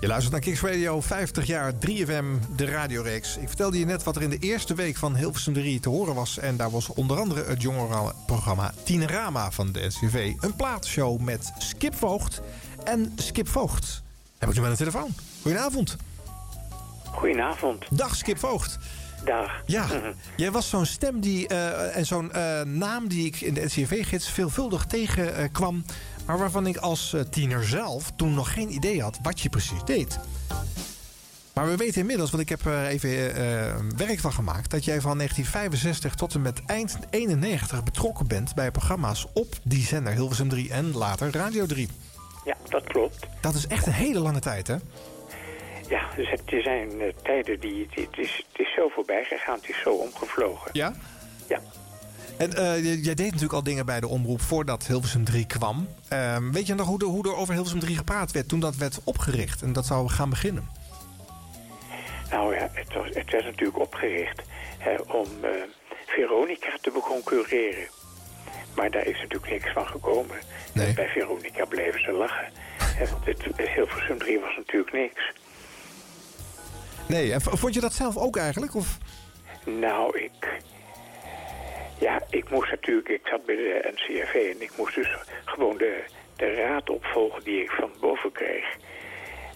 Je luistert naar Kicks Radio, 50 jaar 3FM, de radioreeks. Ik vertelde je net wat er in de eerste week van Hilversum 3 te horen was. En daar was onder andere het jongerenprogramma Tienerama van de NCV. Een plaatshow met Skip Voogd en Skip Voogd. Heb ik nu met een telefoon. Goedenavond. Goedenavond. Dag Skip Voogd. Dag. Ja, jij was zo'n stem die, eh, en zo'n eh, naam die ik in de NCV-gids veelvuldig tegenkwam... maar waarvan ik als eh, tiener zelf toen nog geen idee had wat je precies deed. Maar we weten inmiddels, want ik heb er even eh, werk van gemaakt... dat jij van 1965 tot en met eind 91 betrokken bent... bij programma's op die zender Hilversum 3 en later Radio 3. Ja, dat klopt. Dat is echt een hele lange tijd, hè? Ja, dus het er zijn eh, tijden die... Het, het is, het is zo voorbij gegaan, het is zo omgevlogen. Ja? Ja. En eh, jij deed natuurlijk al dingen bij de omroep voordat Hilversum 3 kwam. Ehm, weet je nog hoe, de, hoe er over Hilversum 3 gepraat werd toen dat werd opgericht en dat zou gaan beginnen? Nou ja, het, was, het werd natuurlijk opgericht hè, om eh, Veronica te beconcurreren. Maar daar is natuurlijk niks van gekomen. Nee. Bij Veronica bleven ze lachen. Want het, Hilversum 3 was natuurlijk niks. Nee, en vond je dat zelf ook eigenlijk? Of? Nou, ik... Ja, ik moest natuurlijk... Ik zat bij de NCRV en ik moest dus gewoon de, de raad opvolgen die ik van boven kreeg.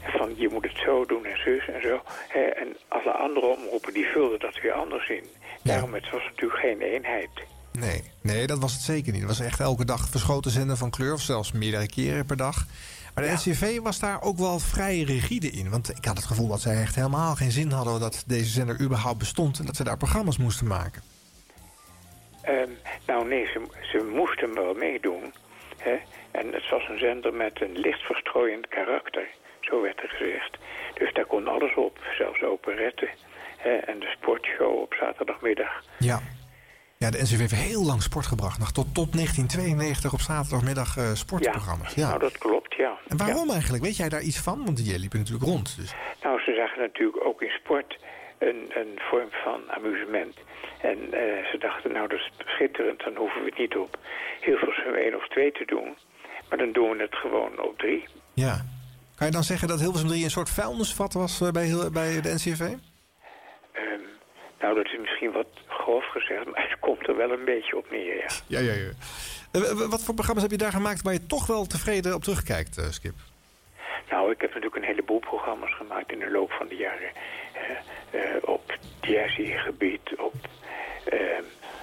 Van je moet het zo doen en zus en zo. Hè, En alle andere omroepen die vulden dat weer anders in. Daarom, het was natuurlijk geen eenheid. Nee, nee, dat was het zeker niet. Het was echt elke dag verschoten zender van kleur, of zelfs meerdere keren per dag. Maar de Ja. NCV was daar ook wel vrij rigide in. Want ik had het gevoel dat zij echt helemaal geen zin hadden dat deze zender überhaupt bestond en dat ze daar programma's moesten maken. Ehm, nou nee, ze, ze moesten wel meedoen. Hè? En het was een zender met een licht verstrooiend karakter. Zo werd er gezegd. Dus daar kon alles op, zelfs operetten. Hè? En de sportshow op zaterdagmiddag. Ja. Ja, de NCV heeft heel lang sport gebracht. Nog tot, tot 1992 op zaterdagmiddag eh, sportprogramma's. Ja. nou dat klopt, ja. En waarom eigenlijk? Weet jij daar iets van? Want jij liep er natuurlijk rond. Dus. Nou, ze zagen natuurlijk ook in sport een, een vorm van amusement. En eh, ze dachten, nou dat is schitterend, dan hoeven we het niet op Hilversum 1 of 2 te doen. Maar dan doen we het gewoon op 3. Ja. Kan je dan zeggen dat Hilversum 3 een soort vuilnisvat was eh, bij, heel- bij de NCV? Ehm, nou, dat is misschien wat grof gezegd, maar het komt er wel een beetje op neer, ja. Ja, ja, ja. Eh, wat voor programma's heb je daar gemaakt waar je toch wel tevreden op terugkijkt, Skip? Nou, ik heb natuurlijk een heleboel programma's gemaakt in de loop van de jaren. Eh, eh, op jazzy-gebied, op eh,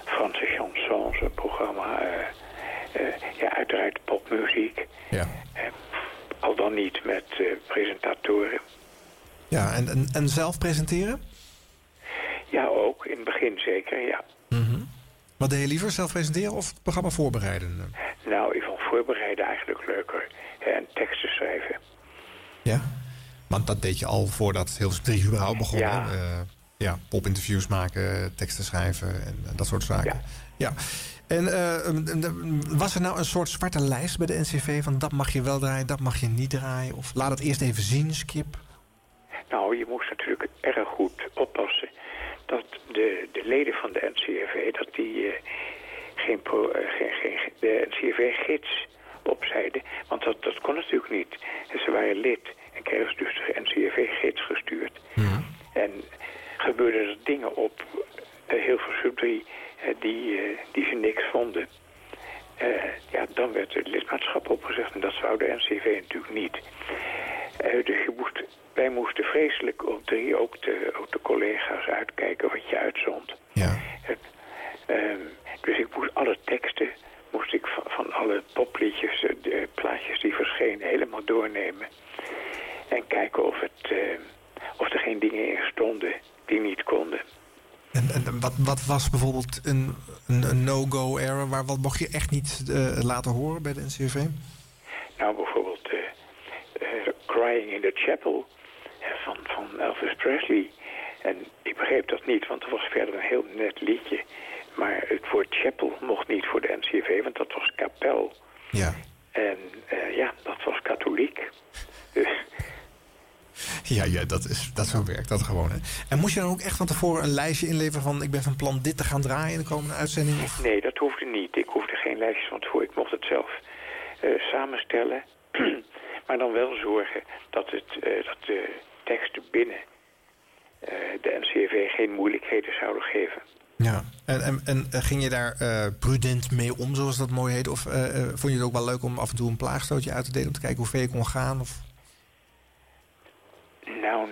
Franse chansons, een programma. eh, ja, uiteraard popmuziek. Ja. Al dan niet met presentatoren. Ja, en, en, en zelf presenteren? Ja, ook. In het begin zeker, ja. Wat deed je liever, zelf presenteren of het programma voorbereiden? Nou, ik vond voorbereiden eigenlijk leuker. En teksten schrijven. Ja? Want dat deed je al voordat Hilversum 3 überhaupt begon. Ja. Eh, ja, popinterviews maken, teksten schrijven en eh, dat soort zaken. Ja. En eh, was er nou een soort zwarte lijst bij de NCV van dat mag je wel draaien, dat mag je niet draaien? Of laat het eerst even zien, Skip? Nou, je moest natuurlijk erg goed oppassen dat de, de leden van de NCRV, dat die geen, pro, geen, geen, de NCRV-gids opzeiden. Want dat, dat kon natuurlijk niet. Ze waren lid en kregen ze dus de NCRV-gids gestuurd. En gebeurden er dingen op uh, Hilversum 3 eh, die, eh, die ze niks vonden. Eh, ja, dan werd het lidmaatschap opgezegd en dat zou de NCV natuurlijk niet. Eh, dus je moest, wij moesten vreselijk op drie ook de, ook de collega's uitkijken wat je uitzond. Ja. Ehm, dus ik moest alle teksten, moest ik van, van alle popliedjes, eh, de plaatjes die verschenen, helemaal doornemen. En kijken of, het, eh, of er geen dingen in stonden die niet konden. En, en wat, wat was bijvoorbeeld een, een, een no-go era? Waar, wat mocht je echt niet eh, laten horen bij de NCRV? Nou, bijvoorbeeld eh, Crying in the Chapel van, van Elvis Presley. En ik begreep dat niet, want het was verder een heel net liedje. Maar het woord chapel mocht niet voor de NCV, want dat was kapel. Ja. En ja, dat was katholiek. Dus Ja, ja dat, is, dat zo werkt dat gewoon. Hè. En moest je dan ook echt van tevoren een lijstje inleveren van... ik ben van plan dit te gaan draaien in de komende uitzending? Of? nee, dat hoefde niet. Ik hoefde geen lijstjes van tevoren. Ik mocht het zelf eh, samenstellen. Maar dan wel zorgen dat, het, eh, dat de teksten binnen eh, de NCV geen moeilijkheden zouden geven. Ja, en, en, en ging je daar uh, prudent mee om, zoals dat mooi heet? Of uh, vond je het ook wel leuk om af en toe een plaagstootje uit te delen... om te kijken hoe ver je kon gaan? Of?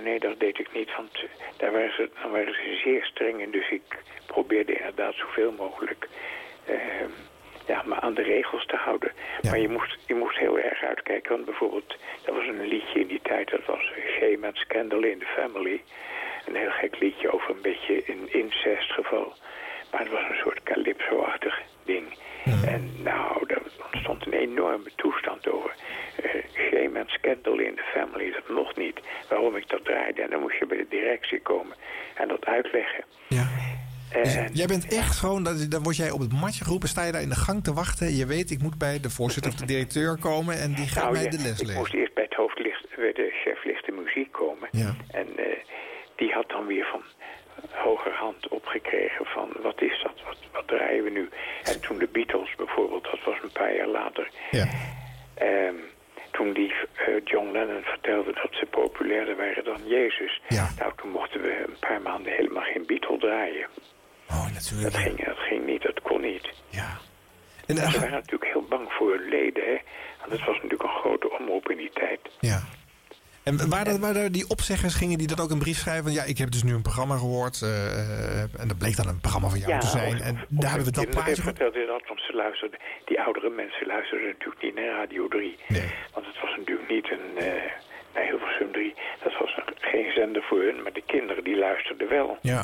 Nee, dat deed ik niet, want daar waren ze, dan waren ze zeer streng in. Dus ik probeerde inderdaad zoveel mogelijk ehm, ja, me aan de regels te houden. Ja. Maar je moest, je moest heel erg uitkijken, want bijvoorbeeld... dat was een liedje in die tijd, dat was Shame and Scandal in the Family... Een heel gek liedje over een beetje een incestgeval. Maar het was een soort calypso-achtig ding. En nou, er ontstond een enorme toestand over. Uh, shame and scandal in the family, dat mocht niet. Waarom ik dat draaide. En dan moest je bij de directie komen en dat uitleggen. Ja. Dus jij bent echt gewoon, dan word jij op het matje geroepen, sta je daar in de gang te wachten. Je weet, ik moet bij de voorzitter of de directeur komen en die gaat nou, mij ja, de les leren. Ik moest eerst bij het hoofdlicht, bij de chef lichte muziek komen. Ja. En uh, die had dan weer van hogerhand opgekregen van wat is dat, wat, wat draaien we nu? En toen de Beatles bijvoorbeeld, dat was een paar jaar later. Ja. Um, toen die uh, John Lennon vertelde dat ze populairder waren dan Jezus. Ja. Nou, toen mochten we een paar maanden helemaal geen Beatle draaien. Oh, natuurlijk. Dat ging, dat ging niet, dat kon niet. Ja. En, en ze waren natuurlijk heel bang voor hun leden, hè. Want het was natuurlijk een grote omroep in die tijd. Ja. En waren, waren die opzeggers, gingen die dat ook een brief schrijven? Van, ja, ik heb dus nu een programma gehoord. Uh, en dat bleek dan een programma van jou ja, te zijn. Of, en of daar hebben we dat plaatje ze luisterden, die oudere mensen luisterden natuurlijk niet naar Radio 3. Nee. Want het was natuurlijk niet een, uh, naar Hilversum 3. Dat was een, geen zender voor hun, maar de kinderen die luisterden wel. Ja.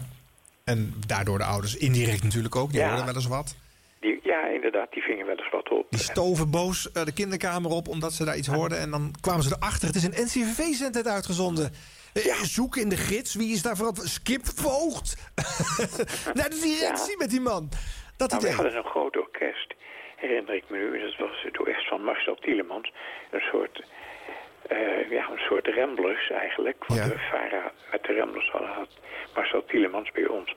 En daardoor de ouders indirect natuurlijk ook. Die Ja. hoorden wel eens wat. Die, ja, inderdaad, die vingen wel eens wat op. Die stoven boos uh, de kinderkamer op omdat ze daar iets hoorden. En dan kwamen ze erachter. Het is een NCVV-zendheid uitgezonden. Uh, Ja. Zoek in de gids. Wie is daar vooral? Skip Voogd. Naar de directie Ja. met die man. Dat Nou, we hadden een groot orkest, herinner ik me nu. Dat was het orkest van Marcel Tielemans. Een soort, eh, ja, een soort Ramblers eigenlijk. Want Ja. de Vara met de Ramblers hadden had Marcel Tielemans bij ons.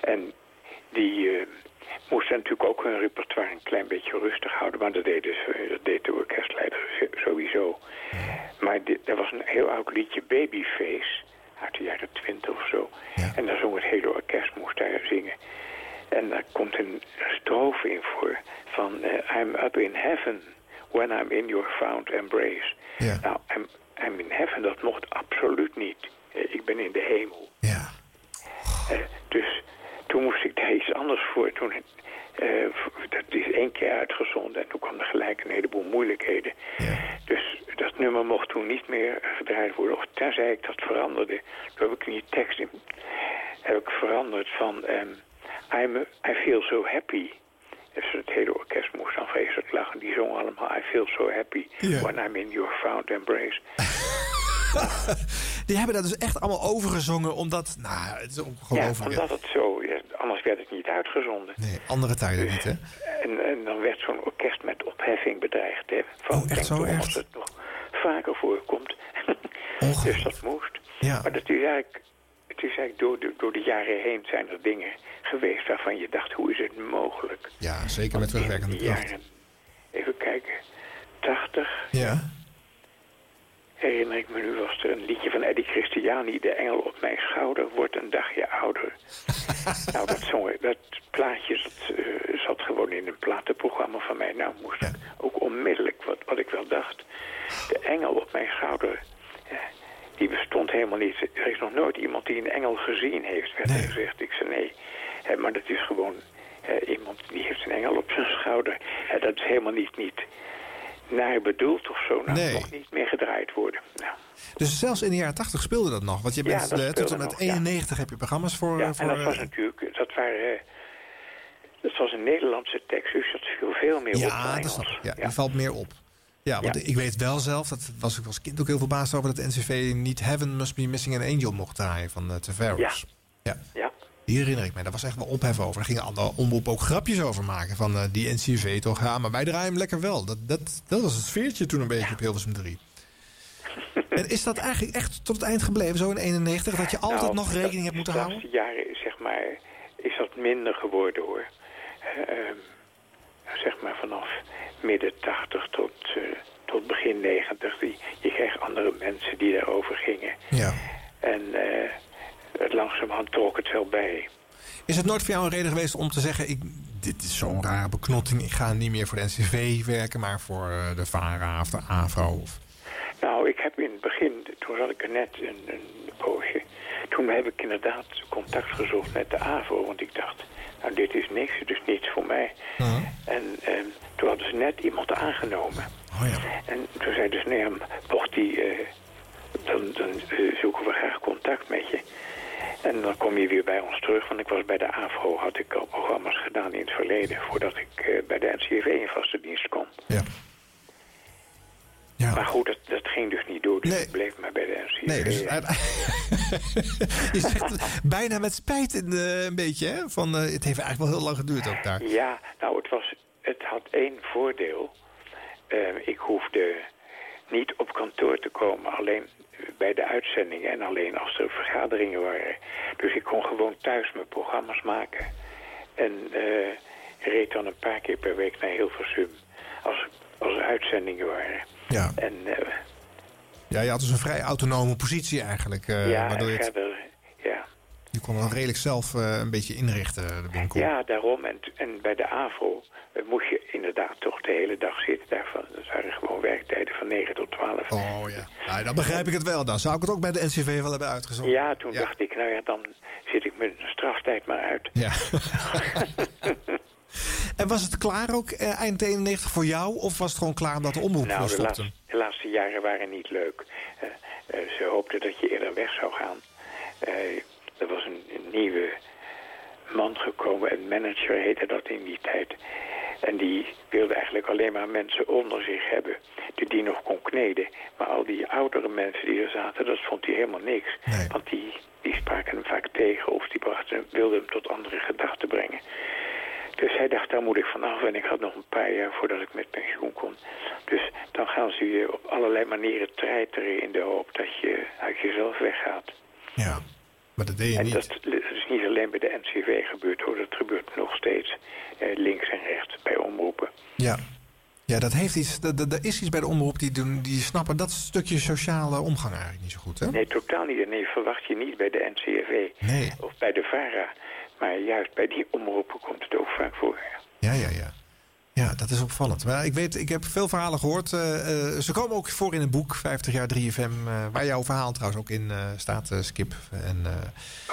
En die eh, moesten natuurlijk ook hun repertoire een klein beetje rustig houden. Maar dat deed, dus, dat deed de orkestleider sowieso. Maar dit, er was een heel oud liedje, Babyface, uit de jaren twintig of zo. Ja. En daar zong het hele orkest, moest daar zingen. En daar komt een strofe in voor van eh, I'm up in heaven when I'm in your fond embrace. Ja. Nou, I'm, I'm in heaven, dat mocht absoluut niet. Eh, ik ben in de hemel. Ja. Toen moest ik daar iets anders voor. Toen, eh, dat is één keer uitgezonden en toen kwam er gelijk een heleboel moeilijkheden. Ja. Dus dat nummer mocht toen niet meer gedraaid worden. Of tenzij ik dat veranderde. Toen heb ik die tekst in, heb ik veranderd van... ehm, I'm, I feel so happy. Dus het hele orkest moest dan vreselijk lachen. Die zongen allemaal I feel so happy Ja. when I'm in your fond embrace. Die hebben dat dus echt allemaal overgezongen. Omdat, nou, het is Ja, ongelooflijk. omdat het zo... ja, anders werd het niet uitgezonden. Nee, andere tijden niet, hè? En, en dan werd zo'n orkest met opheffing bedreigd. Hè, van, Oh, echt zo erg? Als het nog vaker voorkomt. dus dat moest. Ja. Maar dat is eigenlijk, het is eigenlijk door, de, door de jaren heen zijn er dingen geweest waarvan je dacht, hoe is het mogelijk? Ja, zeker met In terugwerkende kracht. jaren, even kijken, 80 Ja. Herinner ik me nu, was er een liedje van Eddie Christiani, De Engel op mijn schouder wordt een dagje ouder. nou, dat, zong, dat plaatje eh, zat gewoon in een platenprogramma van mij. Nou, moest ik ook onmiddellijk, wat, wat ik wel dacht, De Engel op mijn schouder, die bestond helemaal niet. Er is nog nooit iemand die een engel gezien heeft, werd er Nee. gezegd. Ik zei nee, maar dat is gewoon iemand die heeft een engel op zijn schouder. Dat is helemaal niet, niet naar bedoeld of zo. Nou, Nee. het mocht niet meer gedraaid worden. Nou, Dus zelfs in de jaren 80 speelde dat nog. Want je Ja, bent dat eh, tot en met nog, ja. 91 heb je programma's voor. ja, voor en dat was eh, natuurlijk, dat waren, eh, dat was een Nederlandse tekst, dus dat viel veel meer op dan ja, dat Engels. snap ik. Ja, Ja. Die valt meer op. Ja, want Ja. ik weet wel zelf, dat was ik als kind ook heel verbaasd over... dat de NCV niet Heaven Must Be Missing an Angel mocht draaien van uh, Tavares. Ja. ja. Die herinner ik me. Daar was echt wel ophef over. Daar gingen andere omroepen ook grapjes over maken. Van eh, die NCV toch, ja, maar wij draaien hem lekker wel. Dat, dat, dat was het sfeertje toen een beetje op Hilversum 3. en is dat eigenlijk echt tot het eind gebleven, zo in 91... dat je altijd Nou, nog rekening dat- hebt moeten de houden? laatste jaren, zeg maar, is dat minder geworden, hoor. Eh, ehm, zeg maar vanaf midden 80 tot eh, tot begin negentig. Die- Je kreeg andere mensen die daarover gingen. Ja. En langzamerhand trok het wel bij. Is het nooit voor jou een reden geweest om te zeggen... Ik, dit is zo'n rare beknotting, ik ga niet meer voor de NCV werken... maar voor eh, de VARA of de AVRO? Of... Nou, ik heb in het begin, toen zat ik er net een, een poosje. Toen heb ik inderdaad contact gezocht met de AVO. Want ik dacht, nou dit is niks, het is niets voor mij. Uh-huh. En eh, toen hadden ze net iemand aangenomen. Oh ja. En toen zeiden ze, nee, mocht die, eh, dan, dan eh, zoeken we graag contact met je. En dan kom je weer bij ons terug, want ik was bij de AVRO, had ik al programma's gedaan in het verleden, voordat ik eh, bij de NCV in vaste dienst kwam. Ja. Maar Ja. goed, dat, dat ging dus niet door, dus Nee. ik bleef maar bij de NCV. Nee, dus je zegt bijna met spijt in de, een beetje, hè? Van, eh, het heeft eigenlijk wel heel lang geduurd ook daar. Ja, nou, het, was, het had één voordeel. Eh, ik hoefde niet op kantoor te komen, alleen bij de uitzendingen en alleen als er vergaderingen waren. Dus ik kon gewoon thuis mijn programma's maken. En eh, reed dan een paar keer per week naar Hilversum als, als er uitzendingen waren. Ja. En eh, ja, je had dus een vrij autonome positie eigenlijk. eh, ja, waardoor je, het. Je kon het redelijk zelf eh, een beetje inrichten, de winkel. Ja, daarom. En, en bij de AVRO eh, moest je inderdaad toch de hele dag zitten. Daarvan, dat waren gewoon werktijden van 9 tot 12. Oh ja. Nou, dan begrijp ik het wel. Dan zou ik het ook bij de NCV wel hebben uitgezocht. Ja, toen Ja. dacht ik, nou ja, dan zit ik mijn straftijd maar uit. Ja. en was het klaar ook eh, eind 91 voor jou? Of was het gewoon klaar omdat de omroep nou, de laatste, de laatste jaren waren niet leuk. Eh, eh, ze hoopten dat je eerder weg zou gaan. Eh, er was een, een nieuwe man gekomen, een manager heette dat in die tijd. En die wilde eigenlijk alleen maar mensen onder zich hebben die die nog kon kneden. Maar al die oudere mensen die er zaten, dat vond hij helemaal niks. Nee. Want die, die spraken hem vaak tegen of die brachten, wilden hem tot andere gedachten brengen. Dus hij dacht, daar moet ik vanaf. En ik had nog een paar jaar voordat ik met pensioen kon. Dus dan gaan ze je op allerlei manieren treiteren in de hoop dat je uit jezelf weggaat. Ja, maar dat deed je En niet. dat, is niet alleen bij de NCV gebeurd hoor. Dat gebeurt nog steeds eh, links en rechts bij omroepen. Ja. Ja, dat heeft iets. Er is iets bij de omroep die, doen, die snappen dat stukje sociale omgang eigenlijk niet zo goed, hè? Nee, totaal niet. En nee, verwacht je niet bij de NCV Nee. of bij de VARA. Maar juist bij die omroepen komt het ook vaak voor. Ja, ja, ja. Dat is opvallend. Maar ik weet, ik heb veel verhalen gehoord. eh, eh, ze komen ook voor in een boek, 50 jaar 3FM, eh, waar jouw verhaal trouwens ook in eh, staat, Skip. En,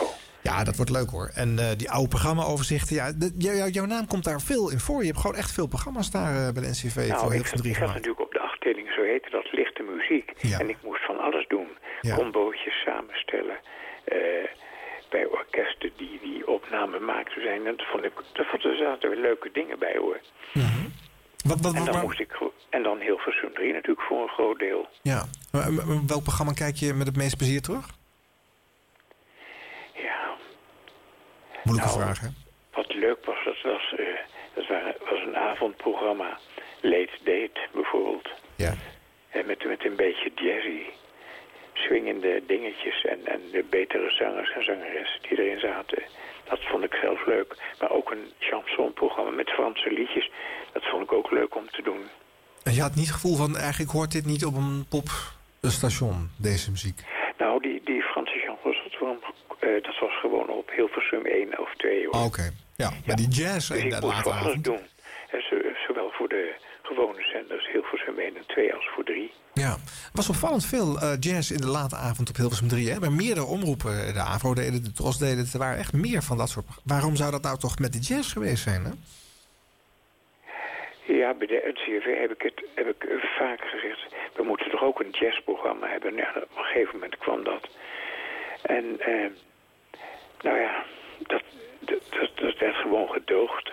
Oh. ja, dat wordt leuk hoor. En die oude programma-overzichten, ja, de- jou- jou- jouw naam komt daar veel in voor. Je hebt gewoon echt veel programma's daar bij de NCV voor Nou, heel ik, veel drie ik zat gemaakt. natuurlijk op de afdeling, zo heette dat, lichte muziek. Ja. En ik moest van alles doen. Ja. Combootjes samenstellen. Bij orkesten die, die opnamen maakten zijn. En dat vond ik, dat vond, er zaten weer leuke dingen bij hoor. Wat, wat, En wat, dan moest ik en dan Hilversum 3 natuurlijk voor een groot deel. ja. Welk programma kijk je met het meeste plezier terug? Ja, Moeilijke Nou, vraag, hè? wat leuk was, dat was, eh, dat was een avondprogramma. Late Date bijvoorbeeld. Ja. En met, met een beetje jazzy, swingende dingetjes en, en de betere zangers en zangeressen die erin zaten. Dat vond ik zelf leuk. Maar ook een chansonprogramma met Franse liedjes. Dat vond ik ook leuk om te doen. En je had niet het gevoel van, eigenlijk hoort dit niet op een popstation, deze muziek. Nou, die, die Franse chansons, dat, was, eh, dat was gewoon op Hilversum 1 of 2. Hoor. Ah, Oké. Ja, maar die jazz dus in ik de alles avond. doen. En zo- zowel voor de gewone zenders Hilversum 1 en 2 als voor 3. Ja, er was opvallend veel eh, jazz in de late avond op Hilversum 3. Hè? Bij meerdere omroepen, de AVRO deden, de TROS deden. Er waren echt meer van dat soort... Waarom zou dat nou toch met de jazz geweest zijn, hè? Ja, bij de NCRV heb ik het heb ik eh, vaak gezegd. We moeten toch ook een jazzprogramma hebben. Ja, op een gegeven moment kwam dat. En eh, nou ja, dat, dat, dat, dat werd gewoon gedoogd.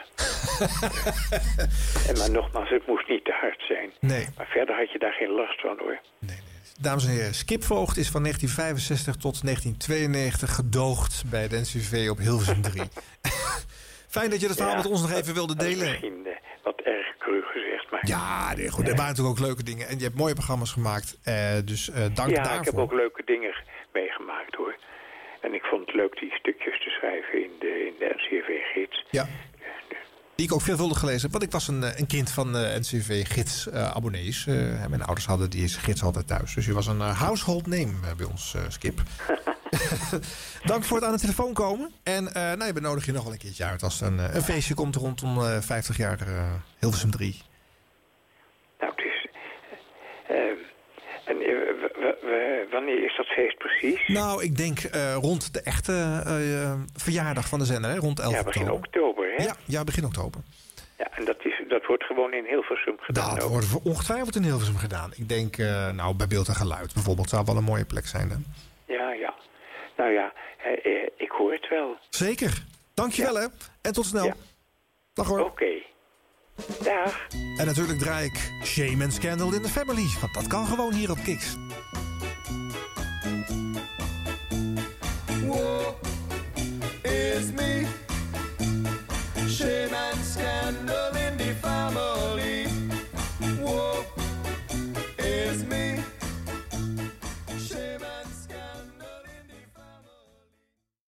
en maar nogmaals, het moest niet te hard zijn. Nee. Maar verder had je daar geen last van hoor. nee, nee. Dames en heren, Skip Voogd is van 1965 tot 1992 gedoogd bij de NCV op Hilversum 3. Fijn dat je dat verhaal Ja, met ons nog even wilde delen. misschien eh, wat erg cru gezegd, maar... Ja, nee, goed. Er waren natuurlijk ook leuke dingen. En je hebt mooie programma's gemaakt. Eh, dus eh, dank ja, daarvoor. ik heb ook leuke dingen meegemaakt hoor. En ik vond het leuk die stukjes te schrijven in de, in de NCRV-gids. Ja. Die ik ook veelvuldig gelezen heb. Want ik was een, een kind van NCV-gids-abonnees. mijn ouders hadden die gids altijd thuis. Dus je was een household name bij ons, Skip. Dank voor het aan de telefoon komen. En uh, nou, we nodigen je nog wel een keertje uit als er een, een feestje komt rondom uh, 50 jaar Hilversum 3. Nou, dus... en wanneer is dat feest precies? Nou, ik denk uh, rond de echte uh, verjaardag van de zender, hè? rond 11 ja, begin oktober. Oktober hè? Ja, ja, begin oktober. Ja, en dat, is, dat wordt gewoon in Hilversum gedaan? Dat wordt ongetwijfeld in Hilversum gedaan. Ik denk, uh, nou, bij beeld en geluid bijvoorbeeld, zou wel een mooie plek zijn. Hè? Ja, ja. Nou ja, ik hoor het wel. Zeker. Dankjewel, ja. hè. En tot snel. Ja. Dag hoor. Oké. Okay. Dag. En natuurlijk draai ik Shame and Scandal in the Family. Want dat kan gewoon hier op Kiks.